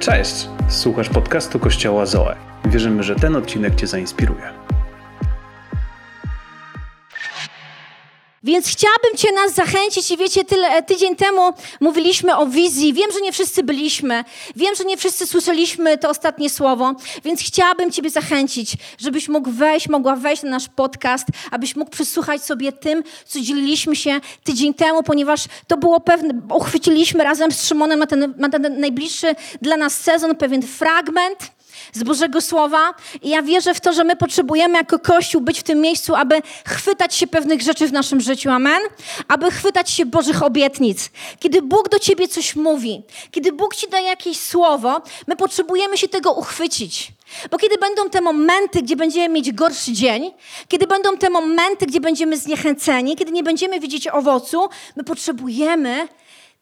Cześć! Słuchasz podcastu Kościoła Zoe. Wierzymy, że ten odcinek Cię zainspiruje. Więc chciałabym Cię nas zachęcić i wiecie, tyle, tydzień temu mówiliśmy o wizji. Wiem, że nie wszyscy byliśmy. Wiem, że nie wszyscy słyszeliśmy to ostatnie słowo. Więc chciałabym Ciebie zachęcić, żebyś mógł wejść, mogła wejść na nasz podcast, abyś mógł przysłuchać sobie tym, co dzieliliśmy się tydzień temu, ponieważ to było pewne, uchwyciliśmy razem z Szymonem na ten, na ten najbliższy dla nas sezon pewien fragment z Bożego Słowa. I ja wierzę w to, że my potrzebujemy jako Kościół być w tym miejscu, aby chwytać się pewnych rzeczy w naszym życiu. Amen? Aby chwytać się Bożych obietnic. Kiedy Bóg do ciebie coś mówi, kiedy Bóg ci daje jakieś słowo, my potrzebujemy się tego uchwycić. Bo kiedy będą te momenty, gdzie będziemy mieć gorszy dzień, kiedy będą te momenty, gdzie będziemy zniechęceni, kiedy nie będziemy widzieć owocu, my potrzebujemy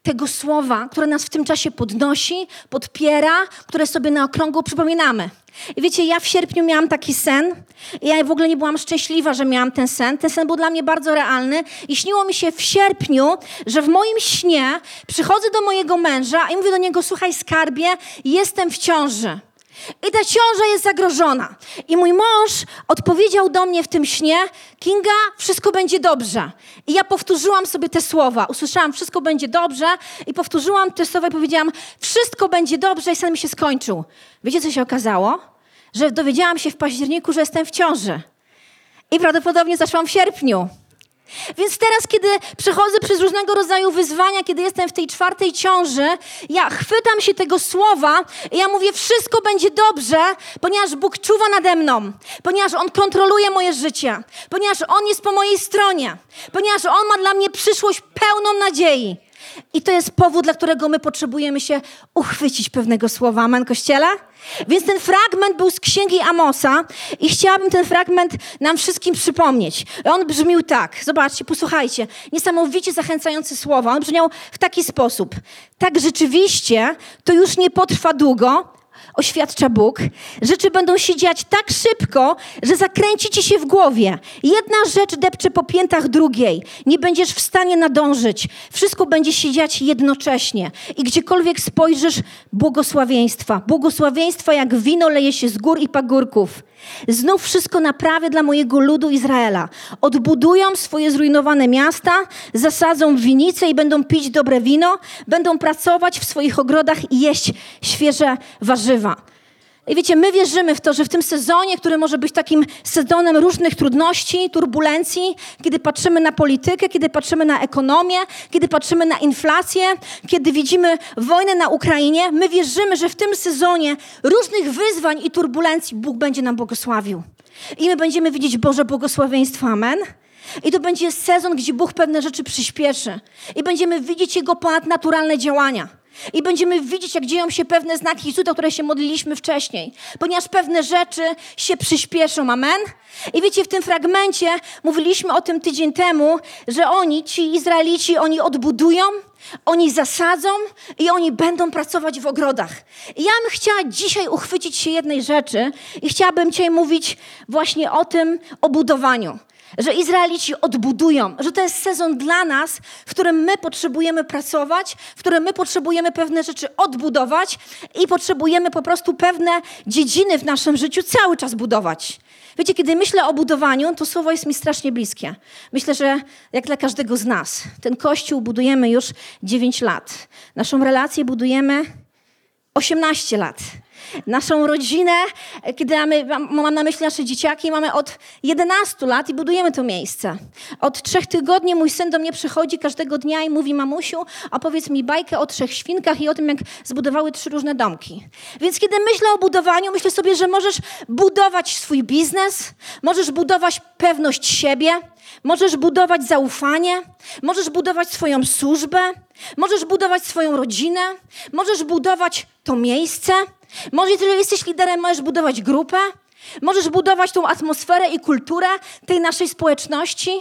tego słowa, które nas w tym czasie podnosi, podpiera, które sobie na okrągło przypominamy. I wiecie, ja w sierpniu miałam taki sen ja w ogóle nie byłam szczęśliwa, że miałam ten sen. Ten sen był dla mnie bardzo realny i śniło mi się w sierpniu, że w moim śnie przychodzę do mojego męża i mówię do niego, słuchaj skarbie, jestem w ciąży. I ta ciąża jest zagrożona. I mój mąż odpowiedział do mnie w tym śnie: Kinga, wszystko będzie dobrze. I ja powtórzyłam sobie te słowa. Usłyszałam, wszystko będzie dobrze, i powtórzyłam te słowa i powiedziałam: Wszystko będzie dobrze, i sen mi się skończył. Wiecie, co się okazało? Że dowiedziałam się w październiku, że jestem w ciąży. I prawdopodobnie zaszłam w sierpniu. Więc teraz, kiedy przechodzę przez różnego rodzaju wyzwania, kiedy jestem w tej czwartej ciąży, ja chwytam się tego słowa i ja mówię, wszystko będzie dobrze, ponieważ Bóg czuwa nade mną, ponieważ On kontroluje moje życie, ponieważ On jest po mojej stronie, ponieważ On ma dla mnie przyszłość pełną nadziei. I to jest powód, dla którego my potrzebujemy się uchwycić pewnego słowa. Amen, Kościele? Więc ten fragment był z księgi Amosa i chciałabym ten fragment nam wszystkim przypomnieć. On brzmiał tak, zobaczcie, posłuchajcie, niesamowicie zachęcające słowa. On brzmiał w taki sposób. Tak rzeczywiście to już nie potrwa długo, oświadcza Bóg, rzeczy będą się dziać tak szybko, że zakręcicie się w głowie. Jedna rzecz depcze po piętach drugiej. Nie będziesz w stanie nadążyć. Wszystko będzie się dziać jednocześnie. I gdziekolwiek spojrzysz, błogosławieństwa. Błogosławieństwa jak wino leje się z gór i pagórków. Znów wszystko naprawię dla mojego ludu Izraela. Odbudują swoje zrujnowane miasta, zasadzą winice i będą pić dobre wino, będą pracować w swoich ogrodach i jeść świeże warzywa. I wiecie, my wierzymy w to, że w tym sezonie, który może być takim sezonem różnych trudności, turbulencji, kiedy patrzymy na politykę, kiedy patrzymy na ekonomię, kiedy patrzymy na inflację, kiedy widzimy wojnę na Ukrainie, my wierzymy, że w tym sezonie różnych wyzwań i turbulencji Bóg będzie nam błogosławił. I my będziemy widzieć Boże błogosławieństwo. Amen. I to będzie sezon, gdzie Bóg pewne rzeczy przyspieszy. I będziemy widzieć Jego ponadnaturalne działania. I będziemy widzieć, jak dzieją się pewne znaki i cuda, które się modliliśmy wcześniej. Ponieważ pewne rzeczy się przyspieszą. Amen? I wiecie, w tym fragmencie mówiliśmy o tym tydzień temu, że oni, ci Izraelici, oni odbudują, oni zasadzą i oni będą pracować w ogrodach. I ja bym chciała dzisiaj uchwycić się jednej rzeczy i chciałabym dzisiaj mówić właśnie o tym, o budowaniu że Izraelici odbudują, że to jest sezon dla nas, w którym my potrzebujemy pracować, w którym my potrzebujemy pewne rzeczy odbudować i potrzebujemy po prostu pewne dziedziny w naszym życiu cały czas budować. Wiecie, kiedy myślę o budowaniu, to słowo jest mi strasznie bliskie. Myślę, że jak dla każdego z nas, ten kościół budujemy już 9 lat. Naszą relację budujemy 18 lat. Naszą rodzinę, kiedy mamy, mam na myśli nasze dzieciaki, mamy od 11 lat i budujemy to miejsce. Od trzech tygodni mój syn do mnie przychodzi każdego dnia i mówi, mamusiu, opowiedz mi bajkę o trzech świnkach i o tym, jak zbudowały trzy różne domki. Więc kiedy myślę o budowaniu, myślę sobie, że możesz budować swój biznes, możesz budować pewność siebie, możesz budować zaufanie, możesz budować swoją służbę, możesz budować swoją rodzinę, możesz budować to miejsce, może jeżeli jesteś liderem, możesz budować grupę, możesz budować tą atmosferę i kulturę tej naszej społeczności.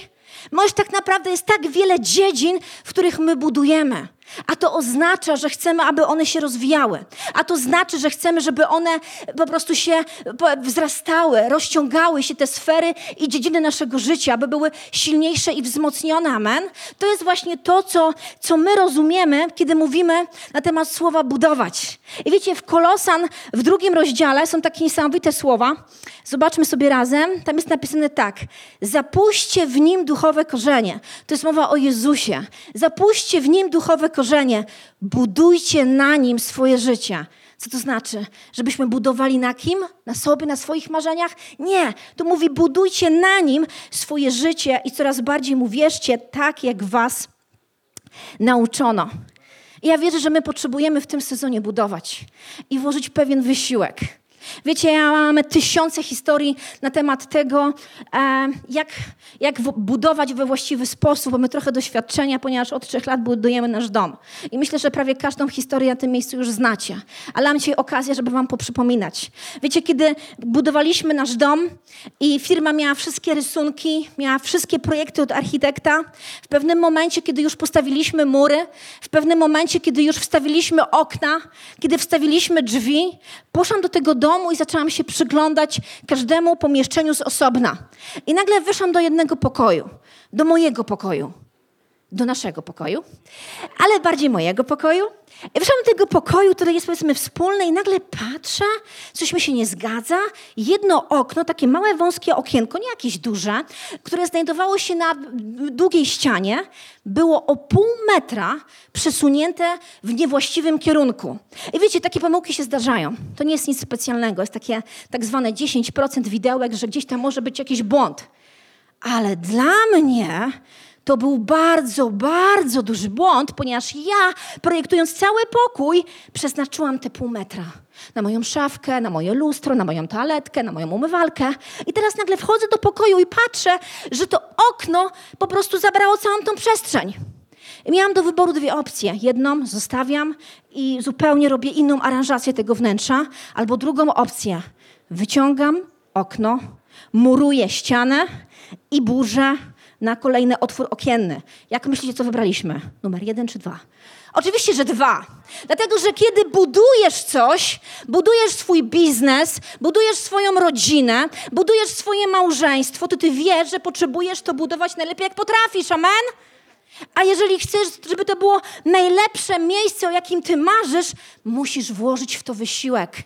Możesz tak naprawdę, jest tak wiele dziedzin, w których my budujemy. A to oznacza, że chcemy, aby one się rozwijały. A to znaczy, że chcemy, żeby one po prostu się wzrastały, rozciągały się te sfery i dziedziny naszego życia, aby były silniejsze i wzmocnione. Amen. To jest właśnie to, co, co my rozumiemy, kiedy mówimy na temat słowa budować. I wiecie, w Kolosan w drugim rozdziale są takie niesamowite słowa. Zobaczmy sobie razem. Tam jest napisane tak. Zapuśćcie w nim duchowe korzenie. To jest mowa o Jezusie. Zapuśćcie w nim duchowe korzenie. Budujcie na nim swoje życie. Co to znaczy? Żebyśmy budowali na kim? Na sobie, na swoich marzeniach? Nie. To mówi, budujcie na nim swoje życie i coraz bardziej mu wierzcie, tak jak was nauczono. I ja wierzę, że my potrzebujemy w tym sezonie budować i włożyć pewien wysiłek. Wiecie, ja mamy tysiące historii na temat tego, e, jak, jak budować we właściwy sposób. Mamy trochę doświadczenia, ponieważ od trzech lat budujemy nasz dom. I myślę, że prawie każdą historię na tym miejscu już znacie. Ale mam dzisiaj okazję, żeby wam poprzypominać. Wiecie, kiedy budowaliśmy nasz dom i firma miała wszystkie rysunki, miała wszystkie projekty od architekta, w pewnym momencie, kiedy już postawiliśmy mury, w pewnym momencie, kiedy już wstawiliśmy okna, kiedy wstawiliśmy drzwi, poszłam do tego domu, domu i zaczęłam się przyglądać każdemu pomieszczeniu z osobna. I nagle wyszłam do jednego pokoju, do mojego pokoju, do naszego pokoju, ale bardziej mojego pokoju. Wyszłam do tego pokoju, który jest powiedzmy wspólny i nagle patrzę, coś mi się nie zgadza. Jedno okno, takie małe, wąskie okienko, nie jakieś duże, które znajdowało się na długiej ścianie, było o pół metra przesunięte w niewłaściwym kierunku. I wiecie, takie pomyłki się zdarzają. To nie jest nic specjalnego. Jest takie tak zwane 10% widełek, że gdzieś tam może być jakiś błąd. Ale dla mnie to był bardzo, bardzo duży błąd, ponieważ ja, projektując cały pokój, przeznaczyłam te pół metra na moją szafkę, na moje lustro, na moją toaletkę, na moją umywalkę. I teraz nagle wchodzę do pokoju i patrzę, że to okno po prostu zabrało całą tą przestrzeń. I miałam do wyboru dwie opcje. Jedną zostawiam i zupełnie robię inną aranżację tego wnętrza, albo drugą opcję. Wyciągam okno, muruję ścianę i burzę na kolejny otwór okienny. Jak myślicie, co wybraliśmy? Numer jeden czy dwa? Oczywiście, że dwa. Dlatego, że kiedy budujesz coś, budujesz swój biznes, budujesz swoją rodzinę, budujesz swoje małżeństwo, to ty wiesz, że potrzebujesz to budować najlepiej, jak potrafisz. Amen? A jeżeli chcesz, żeby to było najlepsze miejsce, o jakim ty marzysz, musisz włożyć w to wysiłek.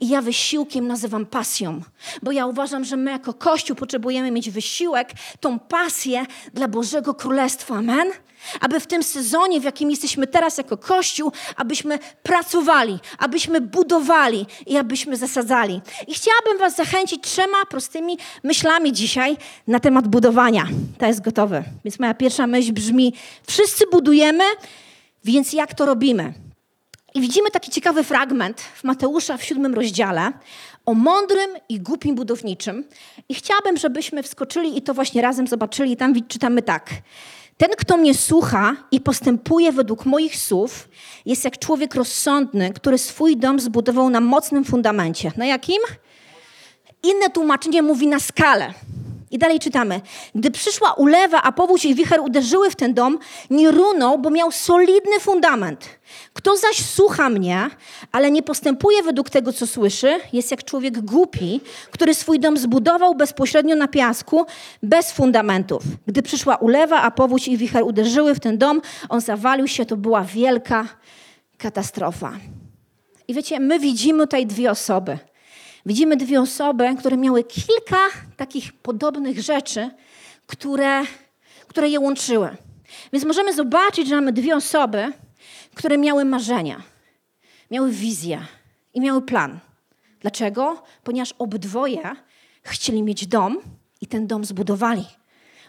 I ja wysiłkiem nazywam pasją, bo ja uważam, że my jako Kościół potrzebujemy mieć wysiłek, tą pasję dla Bożego Królestwa. Amen? Aby w tym sezonie, w jakim jesteśmy teraz jako Kościół, abyśmy pracowali, abyśmy budowali i abyśmy zasadzali. I chciałabym Was zachęcić trzema prostymi myślami dzisiaj na temat budowania. To jest gotowe. Więc moja pierwsza myśl brzmi: wszyscy budujemy, więc jak to robimy? I widzimy taki ciekawy fragment w Mateusza w siódmym rozdziale o mądrym i głupim budowniczym. I chciałabym, żebyśmy wskoczyli i to właśnie razem zobaczyli. Tam czytamy tak. Ten, kto mnie słucha i postępuje według moich słów, jest jak człowiek rozsądny, który swój dom zbudował na mocnym fundamencie. Na jakim? Inne tłumaczenie mówi na skalę. I dalej czytamy. Gdy przyszła ulewa, a powódź i wicher uderzyły w ten dom, nie runął, bo miał solidny fundament. Kto zaś słucha mnie, ale nie postępuje według tego, co słyszy, jest jak człowiek głupi, który swój dom zbudował bezpośrednio na piasku, bez fundamentów. Gdy przyszła ulewa, a powódź i wicher uderzyły w ten dom, on zawalił się, to była wielka katastrofa. I wiecie, my widzimy tutaj dwie osoby – Widzimy dwie osoby, które miały kilka takich podobnych rzeczy, które, które je łączyły. Więc możemy zobaczyć, że mamy dwie osoby, które miały marzenia, miały wizję i miały plan. Dlaczego? Ponieważ obydwoje chcieli mieć dom i ten dom zbudowali.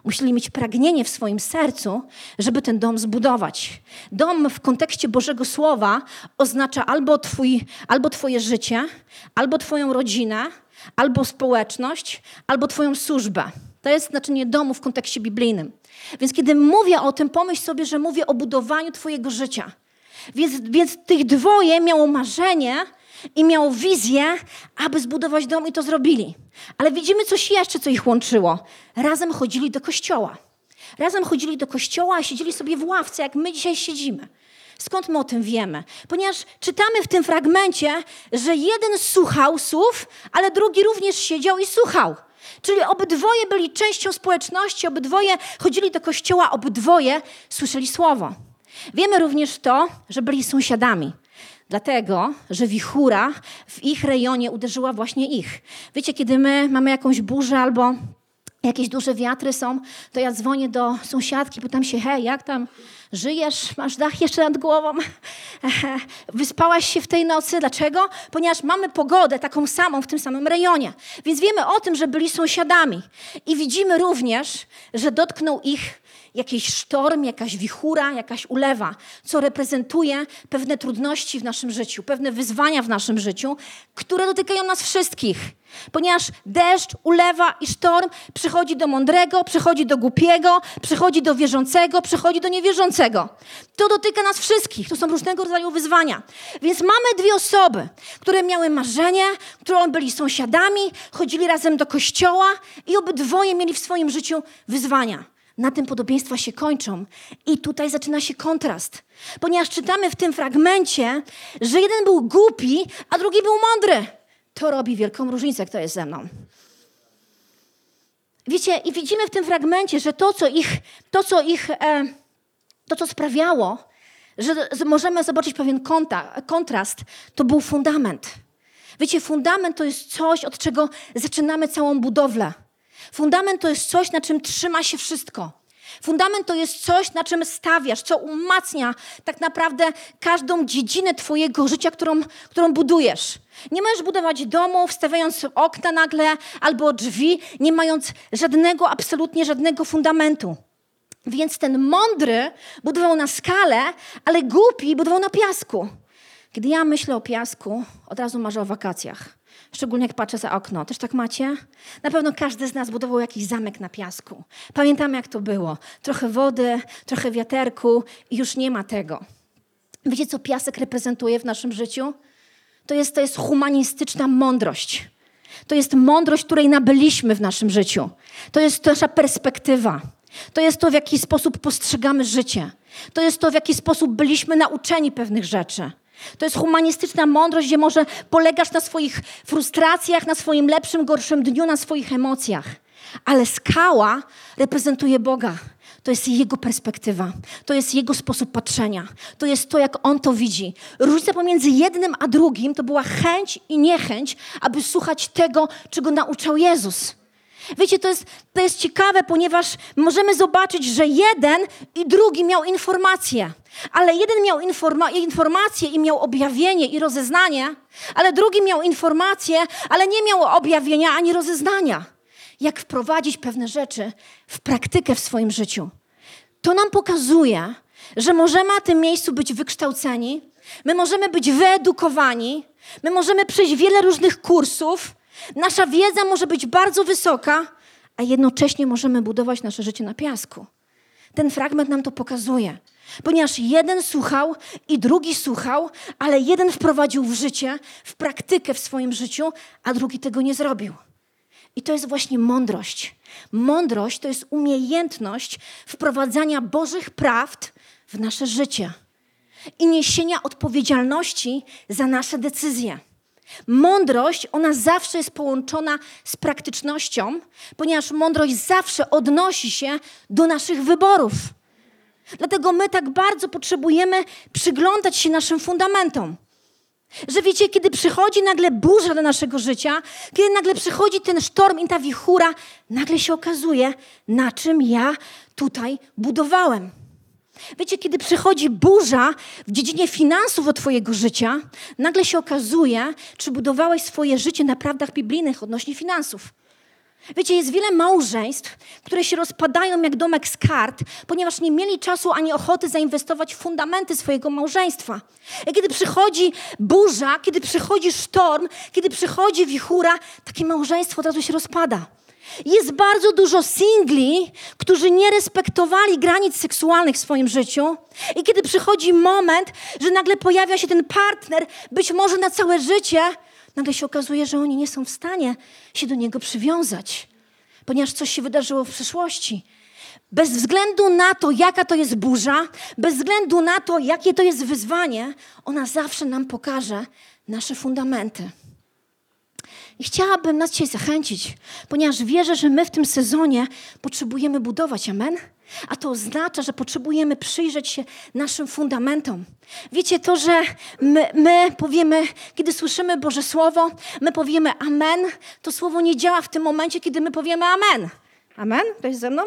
Musieli mieć pragnienie w swoim sercu, żeby ten dom zbudować. Dom w kontekście Bożego Słowa oznacza albo, twój, albo Twoje życie, albo Twoją rodzinę, albo społeczność, albo Twoją służbę. To jest znaczenie domu w kontekście biblijnym. Więc kiedy mówię o tym, pomyśl sobie, że mówię o budowaniu Twojego życia. Więc, więc tych dwoje miało marzenie, i miał wizję, aby zbudować dom i to zrobili. Ale widzimy coś jeszcze, co ich łączyło. Razem chodzili do kościoła. Razem chodzili do kościoła, a siedzieli sobie w ławce, jak my dzisiaj siedzimy. Skąd my o tym wiemy? Ponieważ czytamy w tym fragmencie, że jeden słuchał słów, ale drugi również siedział i słuchał. Czyli obydwoje byli częścią społeczności, obydwoje chodzili do kościoła, obydwoje słyszeli słowo. Wiemy również to, że byli sąsiadami. Dlatego, że wichura w ich rejonie uderzyła właśnie ich. Wiecie, kiedy my mamy jakąś burzę albo jakieś duże wiatry są, to ja dzwonię do sąsiadki, pytam się, hej, jak tam żyjesz? Masz dach jeszcze nad głową? Wyspałaś się w tej nocy? Dlaczego? Ponieważ mamy pogodę taką samą w tym samym rejonie. Więc wiemy o tym, że byli sąsiadami. I widzimy również, że dotknął ich jakiś sztorm, jakaś wichura, jakaś ulewa, co reprezentuje pewne trudności w naszym życiu, pewne wyzwania w naszym życiu, które dotykają nas wszystkich. Ponieważ deszcz, ulewa i sztorm przychodzi do mądrego, przychodzi do głupiego, przychodzi do wierzącego, przychodzi do niewierzącego. To dotyka nas wszystkich. To są różnego rodzaju wyzwania. Więc mamy dwie osoby, które miały marzenie, które byli sąsiadami, chodzili razem do kościoła i obydwoje mieli w swoim życiu wyzwania. Na tym podobieństwa się kończą. I tutaj zaczyna się kontrast. Ponieważ czytamy w tym fragmencie, że jeden był głupi, a drugi był mądry. To robi wielką różnicę, kto jest ze mną. Wiecie, i widzimy w tym fragmencie, że to, co ich, to, co ich, e, to, co sprawiało, że możemy zobaczyć pewien konta, kontrast, to był fundament. Wiecie, fundament to jest coś, od czego zaczynamy całą budowlę. Fundament to jest coś, na czym trzyma się wszystko. Fundament to jest coś, na czym stawiasz, co umacnia tak naprawdę każdą dziedzinę Twojego życia, którą, którą budujesz. Nie możesz budować domu, wstawiając okna nagle albo drzwi, nie mając żadnego, absolutnie żadnego fundamentu. Więc ten mądry budował na skalę, ale głupi budował na piasku. Kiedy ja myślę o piasku, od razu marzę o wakacjach. Szczególnie jak patrzę za okno. Też tak macie? Na pewno każdy z nas budował jakiś zamek na piasku. Pamiętamy, jak to było. Trochę wody, trochę wiaterku i już nie ma tego. Wiecie, co piasek reprezentuje w naszym życiu? To jest, to jest humanistyczna mądrość. To jest mądrość, której nabyliśmy w naszym życiu. To jest nasza perspektywa. To jest to, w jaki sposób postrzegamy życie. To jest to, w jaki sposób byliśmy nauczeni pewnych rzeczy. To jest humanistyczna mądrość, gdzie może polegasz na swoich frustracjach, na swoim lepszym, gorszym dniu, na swoich emocjach. Ale skała reprezentuje Boga. To jest Jego perspektywa, to jest Jego sposób patrzenia, to jest to, jak On to widzi. Różnica pomiędzy jednym a drugim to była chęć i niechęć, aby słuchać tego, czego nauczał Jezus. Wiecie, to jest, to jest ciekawe, ponieważ możemy zobaczyć, że jeden i drugi miał informację. Ale jeden miał informa informację i miał objawienie i rozeznanie, ale drugi miał informację, ale nie miał objawienia ani rozeznania. Jak wprowadzić pewne rzeczy w praktykę w swoim życiu. To nam pokazuje, że możemy na tym miejscu być wykształceni, my możemy być wyedukowani, my możemy przejść wiele różnych kursów, nasza wiedza może być bardzo wysoka, a jednocześnie możemy budować nasze życie na piasku. Ten fragment nam to pokazuje. Ponieważ jeden słuchał i drugi słuchał, ale jeden wprowadził w życie, w praktykę w swoim życiu, a drugi tego nie zrobił. I to jest właśnie mądrość. Mądrość to jest umiejętność wprowadzania Bożych prawd w nasze życie i niesienia odpowiedzialności za nasze decyzje. Mądrość, ona zawsze jest połączona z praktycznością, ponieważ mądrość zawsze odnosi się do naszych wyborów. Dlatego my tak bardzo potrzebujemy przyglądać się naszym fundamentom. Że wiecie, kiedy przychodzi nagle burza do naszego życia, kiedy nagle przychodzi ten sztorm i ta wichura, nagle się okazuje, na czym ja tutaj budowałem. Wiecie, kiedy przychodzi burza w dziedzinie finansów do Twojego życia, nagle się okazuje, czy budowałeś swoje życie na prawdach biblijnych odnośnie finansów. Wiecie, jest wiele małżeństw, które się rozpadają jak domek z kart, ponieważ nie mieli czasu ani ochoty zainwestować w fundamenty swojego małżeństwa. I kiedy przychodzi burza, kiedy przychodzi sztorm, kiedy przychodzi wichura, takie małżeństwo od razu się rozpada. Jest bardzo dużo singli, którzy nie respektowali granic seksualnych w swoim życiu. I kiedy przychodzi moment, że nagle pojawia się ten partner, być może na całe życie, nagle się okazuje, że oni nie są w stanie się do niego przywiązać, ponieważ coś się wydarzyło w przeszłości. Bez względu na to, jaka to jest burza, bez względu na to, jakie to jest wyzwanie, ona zawsze nam pokaże nasze fundamenty. I chciałabym nas dzisiaj zachęcić, ponieważ wierzę, że my w tym sezonie potrzebujemy budować, amen? A to oznacza, że potrzebujemy przyjrzeć się naszym fundamentom. Wiecie, to, że my, my, powiemy, kiedy słyszymy Boże Słowo, my powiemy amen, to słowo nie działa w tym momencie, kiedy my powiemy amen. Amen? To jest ze mną?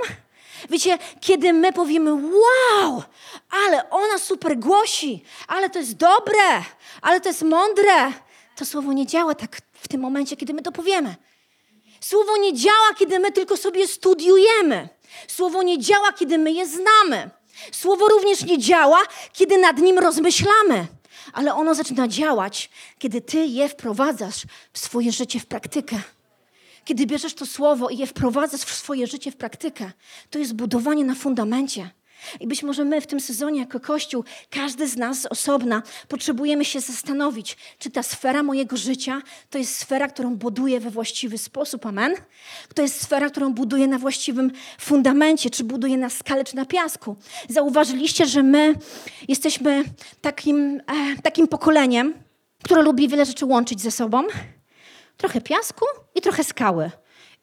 Wiecie, kiedy my powiemy, wow, ale ona super głosi, ale to jest dobre, ale to jest mądre, to słowo nie działa tak w tym momencie, kiedy my to powiemy. Słowo nie działa, kiedy my tylko sobie studiujemy. Słowo nie działa, kiedy my je znamy. Słowo również nie działa, kiedy nad nim rozmyślamy. Ale ono zaczyna działać, kiedy ty je wprowadzasz w swoje życie, w praktykę. Kiedy bierzesz to słowo i je wprowadzasz w swoje życie, w praktykę, to jest budowanie na fundamencie. I być może my w tym sezonie, jako Kościół, każdy z nas osobna, potrzebujemy się zastanowić, czy ta sfera mojego życia to jest sfera, którą buduję we właściwy sposób, amen? To jest sfera, którą buduję na właściwym fundamencie, czy buduję na skale, czy na piasku. Zauważyliście, że my jesteśmy takim, e, takim pokoleniem, które lubi wiele rzeczy łączyć ze sobą. Trochę piasku i trochę skały.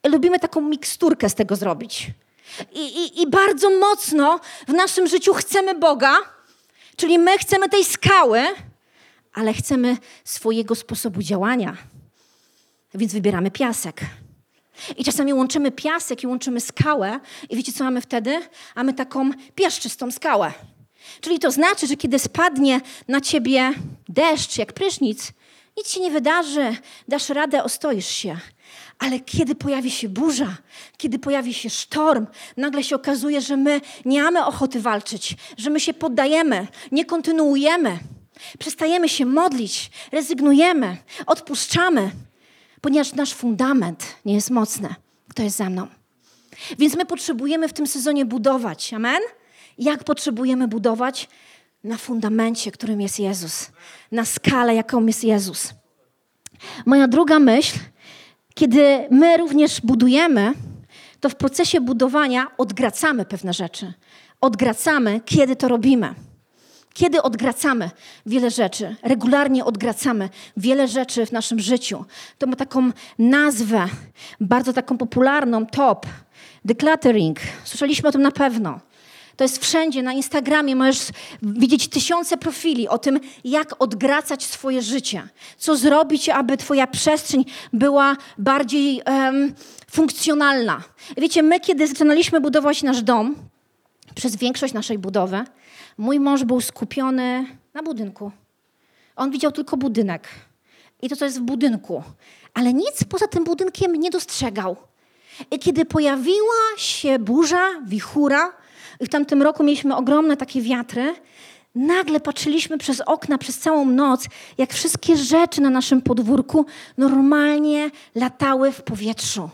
I lubimy taką miksturkę z tego zrobić. I, i, I bardzo mocno w naszym życiu chcemy Boga, czyli my chcemy tej skały, ale chcemy swojego sposobu działania. Więc wybieramy piasek. I czasami łączymy piasek i łączymy skałę, i wiecie, co mamy wtedy? Mamy taką piaszczystą skałę. Czyli to znaczy, że kiedy spadnie na ciebie deszcz, jak prysznic, nic się nie wydarzy, dasz radę, ostoisz się. Ale kiedy pojawi się burza, kiedy pojawi się sztorm, nagle się okazuje, że my nie mamy ochoty walczyć, że my się poddajemy, nie kontynuujemy, przestajemy się modlić, rezygnujemy, odpuszczamy, ponieważ nasz fundament nie jest mocny. Kto jest za mną? Więc my potrzebujemy w tym sezonie budować. Amen? Jak potrzebujemy budować? Na fundamencie, którym jest Jezus. Na skalę, jaką jest Jezus. Moja druga myśl kiedy my również budujemy, to w procesie budowania odgracamy pewne rzeczy. Odgracamy, kiedy to robimy. Kiedy odgracamy wiele rzeczy, regularnie odgracamy wiele rzeczy w naszym życiu. To ma taką nazwę, bardzo taką popularną, top, decluttering. Słyszeliśmy o tym na pewno. To jest wszędzie, na Instagramie możesz widzieć tysiące profili o tym, jak odgracać swoje życie. Co zrobić, aby twoja przestrzeń była bardziej um, funkcjonalna. Wiecie, my kiedy zaczynaliśmy budować nasz dom, przez większość naszej budowy, mój mąż był skupiony na budynku. On widział tylko budynek. I to, co jest w budynku. Ale nic poza tym budynkiem nie dostrzegał. I kiedy pojawiła się burza, wichura, i w tamtym roku mieliśmy ogromne takie wiatry. Nagle patrzyliśmy przez okna przez całą noc, jak wszystkie rzeczy na naszym podwórku normalnie latały w powietrzu.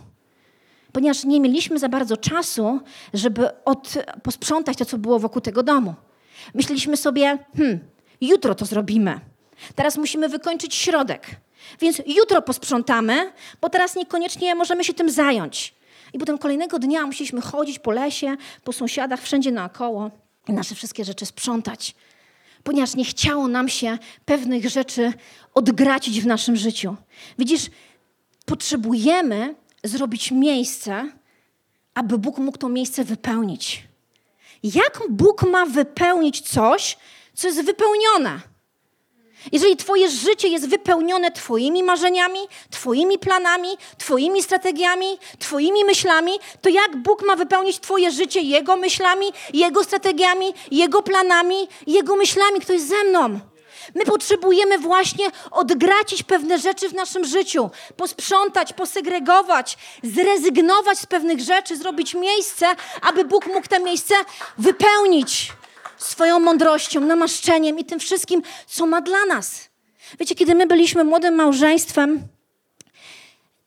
Ponieważ nie mieliśmy za bardzo czasu, żeby od, posprzątać to, co było wokół tego domu. Myśleliśmy sobie, hmm, jutro to zrobimy. Teraz musimy wykończyć środek. Więc jutro posprzątamy, bo teraz niekoniecznie możemy się tym zająć. I potem kolejnego dnia musieliśmy chodzić po lesie, po sąsiadach, wszędzie naokoło i nasze wszystkie rzeczy sprzątać. Ponieważ nie chciało nam się pewnych rzeczy odgracić w naszym życiu. Widzisz, potrzebujemy zrobić miejsce, aby Bóg mógł to miejsce wypełnić. Jak Bóg ma wypełnić coś, co jest wypełnione? Jeżeli Twoje życie jest wypełnione Twoimi marzeniami, Twoimi planami, Twoimi strategiami, Twoimi myślami, to jak Bóg ma wypełnić Twoje życie Jego myślami, Jego strategiami, Jego planami, Jego myślami? Kto jest ze mną? My potrzebujemy właśnie odgracić pewne rzeczy w naszym życiu, posprzątać, posegregować, zrezygnować z pewnych rzeczy, zrobić miejsce, aby Bóg mógł to miejsce wypełnić swoją mądrością, namaszczeniem i tym wszystkim, co ma dla nas. Wiecie, kiedy my byliśmy młodym małżeństwem,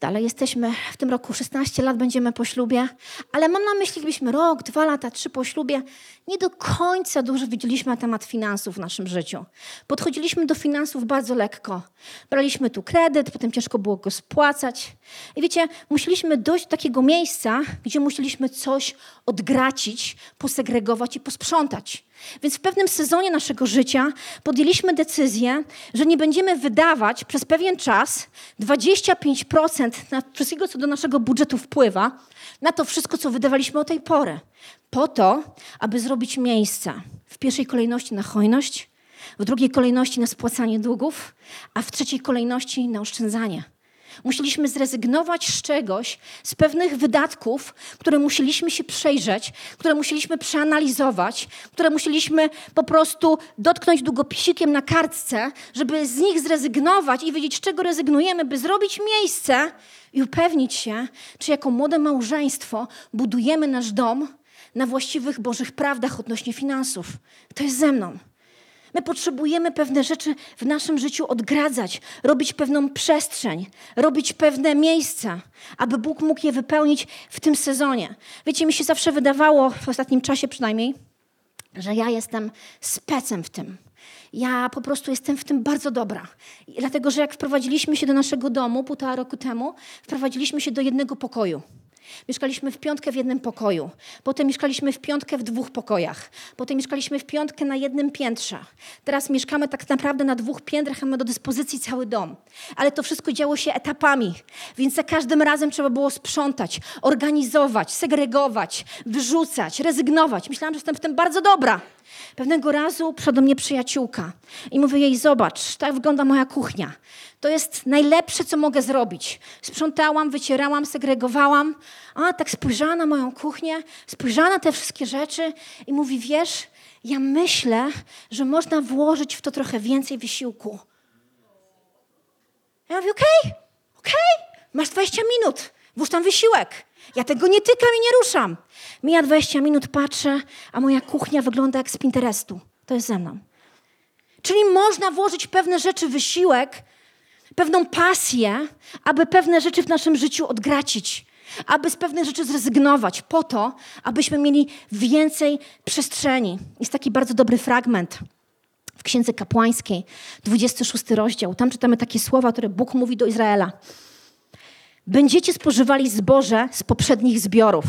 Dalej jesteśmy w tym roku 16 lat, będziemy po ślubie, ale mam na myśli, gdybyśmy rok, dwa lata, trzy po ślubie, nie do końca dużo wiedzieliśmy na temat finansów w naszym życiu. Podchodziliśmy do finansów bardzo lekko. Braliśmy tu kredyt, potem ciężko było go spłacać. I wiecie, musieliśmy dojść do takiego miejsca, gdzie musieliśmy coś odgracić, posegregować i posprzątać. Więc w pewnym sezonie naszego życia podjęliśmy decyzję, że nie będziemy wydawać przez pewien czas 25% na wszystkiego, co do naszego budżetu wpływa, na to wszystko, co wydawaliśmy o tej pory. Po to, aby zrobić miejsce w pierwszej kolejności na hojność, w drugiej kolejności na spłacanie długów, a w trzeciej kolejności na oszczędzanie. Musieliśmy zrezygnować z czegoś, z pewnych wydatków, które musieliśmy się przejrzeć, które musieliśmy przeanalizować, które musieliśmy po prostu dotknąć długopisikiem na kartce, żeby z nich zrezygnować i wiedzieć, z czego rezygnujemy, by zrobić miejsce i upewnić się, czy jako młode małżeństwo budujemy nasz dom na właściwych Bożych prawdach odnośnie finansów. To jest ze mną. My potrzebujemy pewne rzeczy w naszym życiu odgradzać, robić pewną przestrzeń, robić pewne miejsca, aby Bóg mógł je wypełnić w tym sezonie. Wiecie, mi się zawsze wydawało, w ostatnim czasie przynajmniej, że ja jestem specem w tym. Ja po prostu jestem w tym bardzo dobra. Dlatego, że jak wprowadziliśmy się do naszego domu półtora roku temu, wprowadziliśmy się do jednego pokoju. Mieszkaliśmy w piątkę w jednym pokoju. Potem mieszkaliśmy w piątkę w dwóch pokojach. Potem mieszkaliśmy w piątkę na jednym piętrze. Teraz mieszkamy tak naprawdę na dwóch piętrach, a mamy do dyspozycji cały dom. Ale to wszystko działo się etapami, więc za każdym razem trzeba było sprzątać, organizować, segregować, wyrzucać, rezygnować. Myślałam, że jestem w tym bardzo dobra. Pewnego razu do mnie przyjaciółka i mówię jej, zobacz, tak wygląda moja kuchnia. To jest najlepsze, co mogę zrobić. Sprzątałam, wycierałam, segregowałam. A tak spojrzała na moją kuchnię, spojrzała na te wszystkie rzeczy i mówi, wiesz, ja myślę, że można włożyć w to trochę więcej wysiłku. Ja mówię, okej, okay, okej, okay, masz 20 minut, włóż tam wysiłek. Ja tego nie tykam i nie ruszam. Mija 20 minut, patrzę, a moja kuchnia wygląda jak z Pinterestu. To jest ze mną. Czyli można włożyć pewne rzeczy wysiłek, pewną pasję, aby pewne rzeczy w naszym życiu odgracić, aby z pewnych rzeczy zrezygnować, po to, abyśmy mieli więcej przestrzeni. Jest taki bardzo dobry fragment w Księdze Kapłańskiej, 26 rozdział. Tam czytamy takie słowa, które Bóg mówi do Izraela. Będziecie spożywali zboże z poprzednich zbiorów,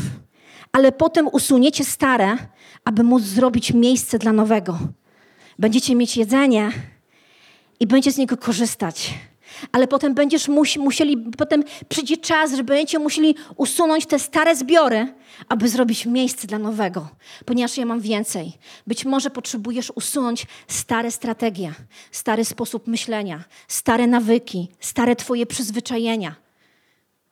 ale potem usuniecie stare, aby móc zrobić miejsce dla nowego. Będziecie mieć jedzenie i będziecie z niego korzystać ale potem będziesz musi, musieli, potem przyjdzie czas, że będziecie musieli usunąć te stare zbiory, aby zrobić miejsce dla nowego, ponieważ ja mam więcej. Być może potrzebujesz usunąć stare strategie, stary sposób myślenia, stare nawyki, stare twoje przyzwyczajenia.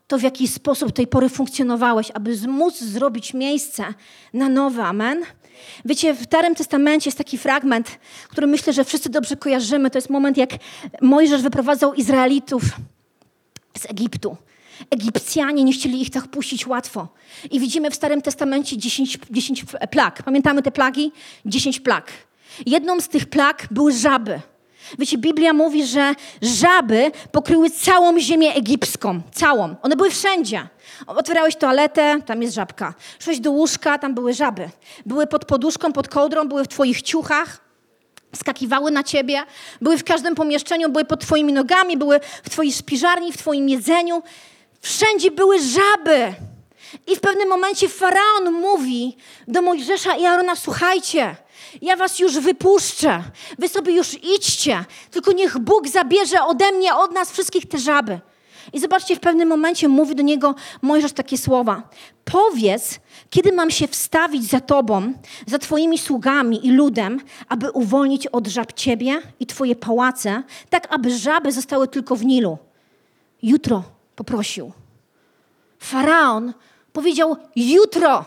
To, w jaki sposób tej pory funkcjonowałeś, aby móc zrobić miejsce na nowe. Amen. Wiecie, w Starym Testamencie jest taki fragment, który myślę, że wszyscy dobrze kojarzymy. To jest moment, jak Mojżesz wyprowadzał Izraelitów z Egiptu. Egipcjanie nie chcieli ich tak puścić łatwo. I widzimy w Starym Testamencie 10, 10 plag. Pamiętamy te plagi? 10 plag. Jedną z tych plag były żaby. Wiecie, Biblia mówi, że żaby pokryły całą ziemię egipską. Całą. One były wszędzie. Otwierałeś toaletę, tam jest żabka. Szłeś do łóżka, tam były żaby. Były pod poduszką, pod kołdrą, były w twoich ciuchach. Skakiwały na ciebie, były w każdym pomieszczeniu, były pod twoimi nogami, były w twojej spiżarni, w twoim jedzeniu. Wszędzie były żaby. I w pewnym momencie faraon mówi do Mojżesza i Arona: Słuchajcie, ja was już wypuszczę. Wy sobie już idźcie. Tylko niech Bóg zabierze ode mnie, od nas wszystkich te żaby. I zobaczcie, w pewnym momencie mówi do niego Mojżesz takie słowa. Powiedz, kiedy mam się wstawić za tobą, za twoimi sługami i ludem, aby uwolnić od żab ciebie i twoje pałace, tak aby żaby zostały tylko w Nilu. Jutro poprosił. Faraon powiedział jutro.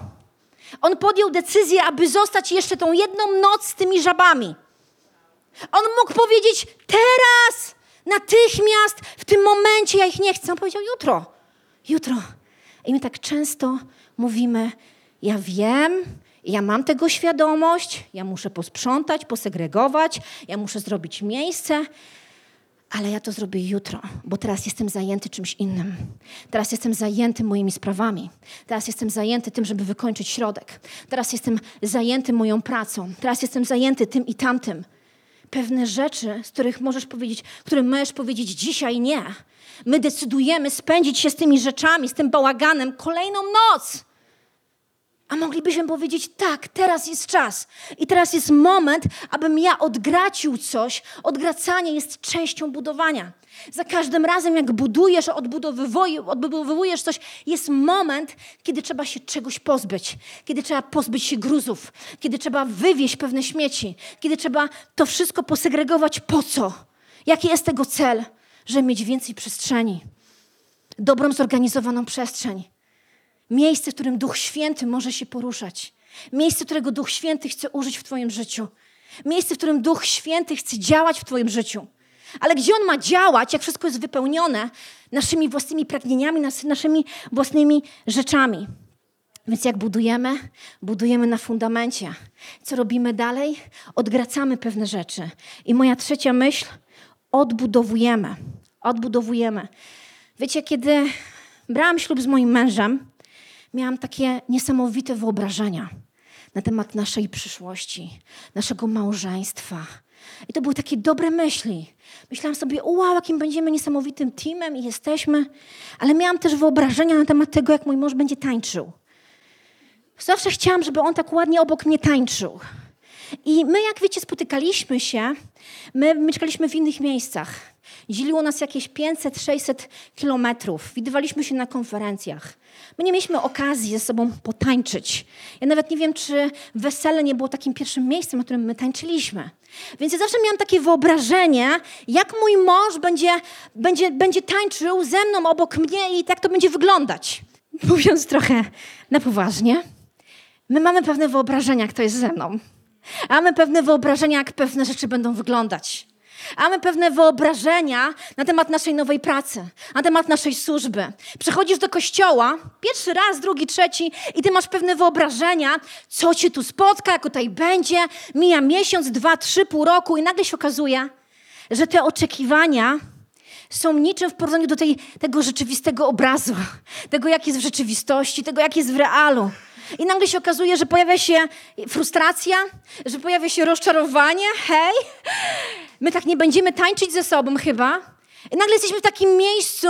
On podjął decyzję, aby zostać jeszcze tą jedną noc z tymi żabami. On mógł powiedzieć teraz, natychmiast, w tym momencie, ja ich nie chcę. On powiedział jutro, jutro. I my tak często mówimy, ja wiem, ja mam tego świadomość, ja muszę posprzątać, posegregować, ja muszę zrobić miejsce, ale ja to zrobię jutro, bo teraz jestem zajęty czymś innym. Teraz jestem zajęty moimi sprawami. Teraz jestem zajęty tym, żeby wykończyć środek. Teraz jestem zajęty moją pracą. Teraz jestem zajęty tym i tamtym. Pewne rzeczy, z których możesz powiedzieć, które możesz powiedzieć dzisiaj nie. My decydujemy spędzić się z tymi rzeczami, z tym bałaganem kolejną noc. A moglibyśmy powiedzieć, tak, teraz jest czas. I teraz jest moment, abym ja odgracił coś. Odgracanie jest częścią budowania. Za każdym razem, jak budujesz, odbudowujesz coś, jest moment, kiedy trzeba się czegoś pozbyć, kiedy trzeba pozbyć się gruzów, kiedy trzeba wywieźć pewne śmieci, kiedy trzeba to wszystko posegregować. Po co? Jaki jest tego cel? Żeby mieć więcej przestrzeni, dobrą, zorganizowaną przestrzeń Miejsce, w którym Duch Święty może się poruszać. Miejsce, którego Duch Święty chce użyć w Twoim życiu. Miejsce, w którym Duch Święty chce działać w Twoim życiu. Ale gdzie On ma działać, jak wszystko jest wypełnione naszymi własnymi pragnieniami, naszymi własnymi rzeczami. Więc jak budujemy? Budujemy na fundamencie. Co robimy dalej? Odgracamy pewne rzeczy. I moja trzecia myśl, odbudowujemy. Odbudowujemy. Wiecie, kiedy brałam ślub z moim mężem, miałam takie niesamowite wyobrażenia na temat naszej przyszłości, naszego małżeństwa. I to były takie dobre myśli. Myślałam sobie, wow, jakim będziemy niesamowitym teamem i jesteśmy, ale miałam też wyobrażenia na temat tego, jak mój mąż będzie tańczył. Zawsze chciałam, żeby on tak ładnie obok mnie tańczył. I my, jak wiecie, spotykaliśmy się, my mieszkaliśmy w innych miejscach. Dzieliło nas jakieś 500-600 kilometrów. Widywaliśmy się na konferencjach. My nie mieliśmy okazji ze sobą potańczyć. Ja nawet nie wiem, czy wesele nie było takim pierwszym miejscem, na którym my tańczyliśmy. Więc ja zawsze miałam takie wyobrażenie, jak mój mąż będzie, będzie, będzie tańczył ze mną obok mnie i tak to będzie wyglądać. Mówiąc trochę na poważnie, my mamy pewne wyobrażenia, kto jest ze mną. Mamy pewne wyobrażenia, jak pewne rzeczy będą wyglądać. Mamy pewne wyobrażenia na temat naszej nowej pracy, na temat naszej służby. Przychodzisz do kościoła pierwszy raz, drugi, trzeci i ty masz pewne wyobrażenia, co cię tu spotka, jak tutaj będzie. Mija miesiąc, dwa, trzy, pół roku i nagle się okazuje, że te oczekiwania są niczym w porównaniu do tej, tego rzeczywistego obrazu, tego, jak jest w rzeczywistości, tego, jak jest w realu. I nagle się okazuje, że pojawia się frustracja, że pojawia się rozczarowanie. Hej, my tak nie będziemy tańczyć ze sobą chyba. I nagle jesteśmy w takim miejscu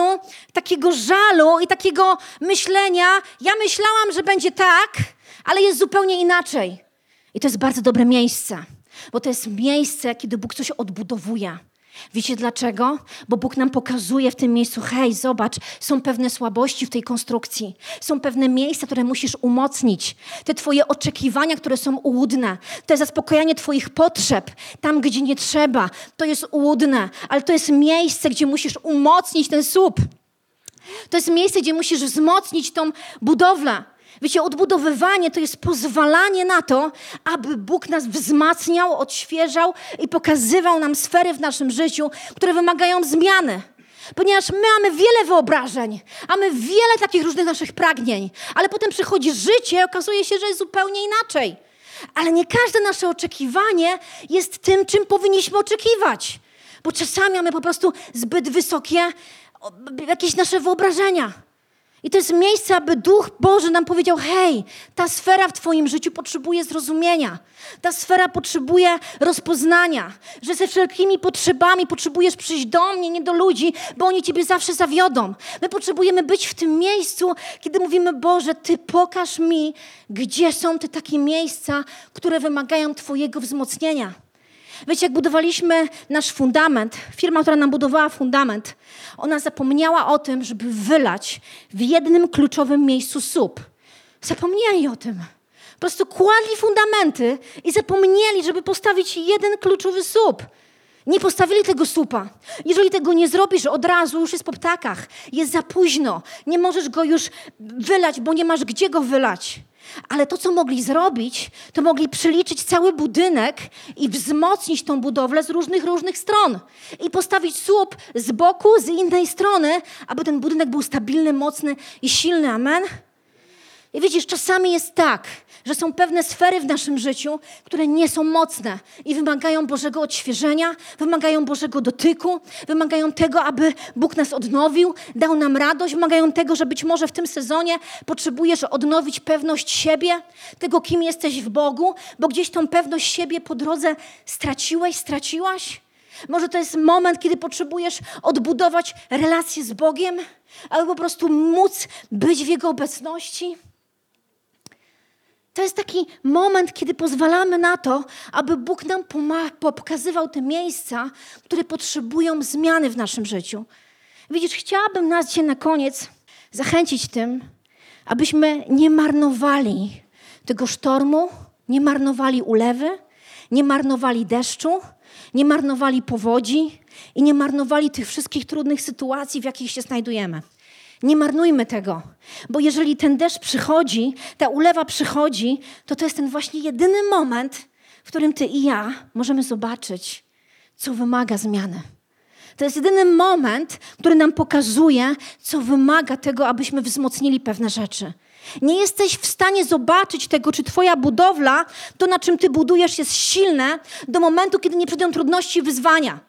takiego żalu i takiego myślenia. Ja myślałam, że będzie tak, ale jest zupełnie inaczej. I to jest bardzo dobre miejsce, bo to jest miejsce, kiedy Bóg coś odbudowuje. Wiecie dlaczego? Bo Bóg nam pokazuje w tym miejscu, hej, zobacz, są pewne słabości w tej konstrukcji, są pewne miejsca, które musisz umocnić. Te Twoje oczekiwania, które są ułudne, to jest zaspokojanie Twoich potrzeb tam, gdzie nie trzeba, to jest ułudne, ale to jest miejsce, gdzie musisz umocnić ten słup. To jest miejsce, gdzie musisz wzmocnić tą budowlę. Wiecie, odbudowywanie to jest pozwalanie na to, aby Bóg nas wzmacniał, odświeżał i pokazywał nam sfery w naszym życiu, które wymagają zmiany. Ponieważ my mamy wiele wyobrażeń, mamy wiele takich różnych naszych pragnień, ale potem przychodzi życie i okazuje się, że jest zupełnie inaczej. Ale nie każde nasze oczekiwanie jest tym, czym powinniśmy oczekiwać. Bo czasami mamy po prostu zbyt wysokie jakieś nasze wyobrażenia. I to jest miejsce, aby Duch Boży nam powiedział: hej, ta sfera w Twoim życiu potrzebuje zrozumienia. Ta sfera potrzebuje rozpoznania, że ze wszelkimi potrzebami potrzebujesz przyjść do mnie, nie do ludzi, bo oni Ciebie zawsze zawiodą. My potrzebujemy być w tym miejscu, kiedy mówimy: Boże, Ty pokaż mi, gdzie są te takie miejsca, które wymagają Twojego wzmocnienia. Wiecie, jak budowaliśmy nasz fundament, firma, która nam budowała fundament, ona zapomniała o tym, żeby wylać w jednym kluczowym miejscu słup. Zapomnieli o tym. Po prostu kładli fundamenty i zapomnieli, żeby postawić jeden kluczowy słup. Nie postawili tego słupa. Jeżeli tego nie zrobisz od razu, już jest po ptakach. Jest za późno. Nie możesz go już wylać, bo nie masz gdzie go wylać. Ale to, co mogli zrobić, to mogli przeliczyć cały budynek i wzmocnić tą budowlę z różnych, różnych stron. I postawić słup z boku, z innej strony, aby ten budynek był stabilny, mocny i silny. Amen? I widzisz, czasami jest tak, że są pewne sfery w naszym życiu, które nie są mocne i wymagają Bożego odświeżenia, wymagają Bożego dotyku, wymagają tego, aby Bóg nas odnowił, dał nam radość, wymagają tego, że być może w tym sezonie potrzebujesz odnowić pewność siebie, tego, kim jesteś w Bogu, bo gdzieś tą pewność siebie po drodze straciłeś, straciłaś. Może to jest moment, kiedy potrzebujesz odbudować relację z Bogiem, albo po prostu móc być w Jego obecności. To jest taki moment, kiedy pozwalamy na to, aby Bóg nam pokazywał te miejsca, które potrzebują zmiany w naszym życiu. Widzisz, chciałabym nas dzisiaj na koniec zachęcić tym, abyśmy nie marnowali tego sztormu, nie marnowali ulewy, nie marnowali deszczu, nie marnowali powodzi i nie marnowali tych wszystkich trudnych sytuacji, w jakich się znajdujemy. Nie marnujmy tego, bo jeżeli ten deszcz przychodzi, ta ulewa przychodzi, to to jest ten właśnie jedyny moment, w którym ty i ja możemy zobaczyć, co wymaga zmiany. To jest jedyny moment, który nam pokazuje, co wymaga tego, abyśmy wzmocnili pewne rzeczy. Nie jesteś w stanie zobaczyć tego, czy Twoja budowla, to na czym Ty budujesz, jest silne do momentu, kiedy nie przyjdą trudności i wyzwania.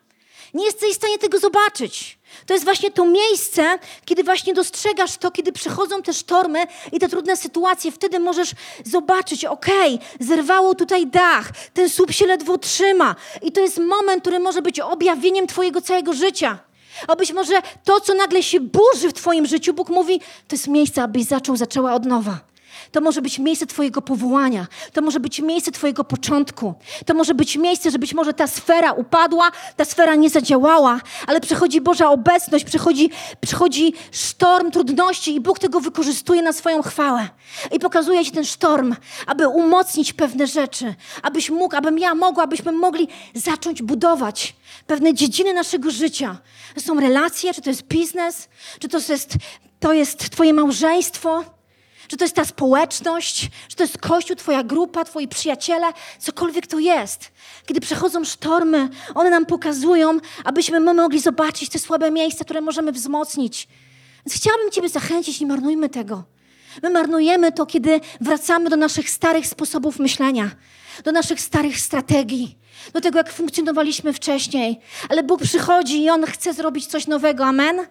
Nie jesteś w stanie tego zobaczyć. To jest właśnie to miejsce, kiedy właśnie dostrzegasz to, kiedy przychodzą te sztormy i te trudne sytuacje. Wtedy możesz zobaczyć, okej, okay, zerwało tutaj dach, ten słup się ledwo trzyma. I to jest moment, który może być objawieniem Twojego całego życia. A być może to, co nagle się burzy w Twoim życiu, Bóg mówi, to jest miejsce, abyś zaczął, zaczęła od nowa. To może być miejsce Twojego powołania. To może być miejsce Twojego początku. To może być miejsce, że być może ta sfera upadła, ta sfera nie zadziałała, ale przychodzi Boża obecność, przychodzi, przychodzi sztorm trudności i Bóg tego wykorzystuje na swoją chwałę. I pokazuje Ci ten sztorm, aby umocnić pewne rzeczy, abyś mógł, abym ja mogła, abyśmy mogli zacząć budować pewne dziedziny naszego życia. To są relacje, czy to jest biznes, czy to jest, to jest Twoje małżeństwo, czy to jest ta społeczność, czy to jest kościół, Twoja grupa, Twoi przyjaciele, cokolwiek to jest. Kiedy przechodzą sztormy, one nam pokazują, abyśmy my mogli zobaczyć te słabe miejsca, które możemy wzmocnić. Więc chciałabym Ciebie zachęcić, nie marnujmy tego. My marnujemy to, kiedy wracamy do naszych starych sposobów myślenia, do naszych starych strategii, do tego, jak funkcjonowaliśmy wcześniej. Ale Bóg przychodzi i On chce zrobić coś nowego. Amen?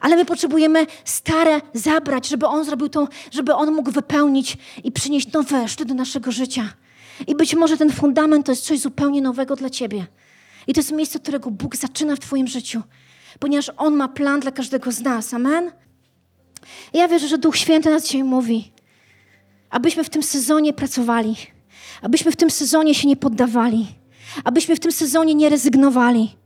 Ale my potrzebujemy stare zabrać, żeby On zrobił to, żeby On mógł wypełnić i przynieść nowe szty do naszego życia. I być może ten fundament to jest coś zupełnie nowego dla Ciebie. I to jest miejsce, którego Bóg zaczyna w Twoim życiu, ponieważ On ma plan dla każdego z nas. Amen? I ja wierzę, że Duch Święty nas dzisiaj mówi, abyśmy w tym sezonie pracowali, abyśmy w tym sezonie się nie poddawali, abyśmy w tym sezonie nie rezygnowali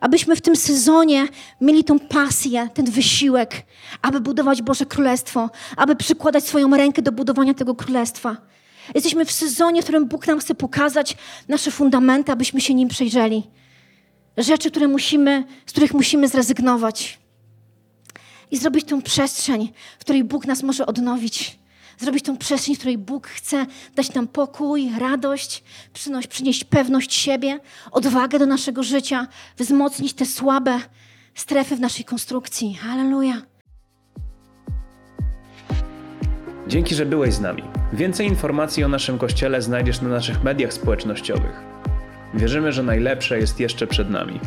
Abyśmy w tym sezonie mieli tą pasję, ten wysiłek, aby budować Boże Królestwo, aby przykładać swoją rękę do budowania tego Królestwa. Jesteśmy w sezonie, w którym Bóg nam chce pokazać nasze fundamenty, abyśmy się nim przejrzeli. Rzeczy, które musimy, z których musimy zrezygnować. I zrobić tą przestrzeń, w której Bóg nas może odnowić zrobić tą przestrzeń, w której Bóg chce dać nam pokój, radość, przynieść, przynieść pewność siebie, odwagę do naszego życia, wzmocnić te słabe strefy w naszej konstrukcji. Halleluja. Dzięki, że byłeś z nami. Więcej informacji o naszym kościele znajdziesz na naszych mediach społecznościowych. Wierzymy, że najlepsze jest jeszcze przed nami.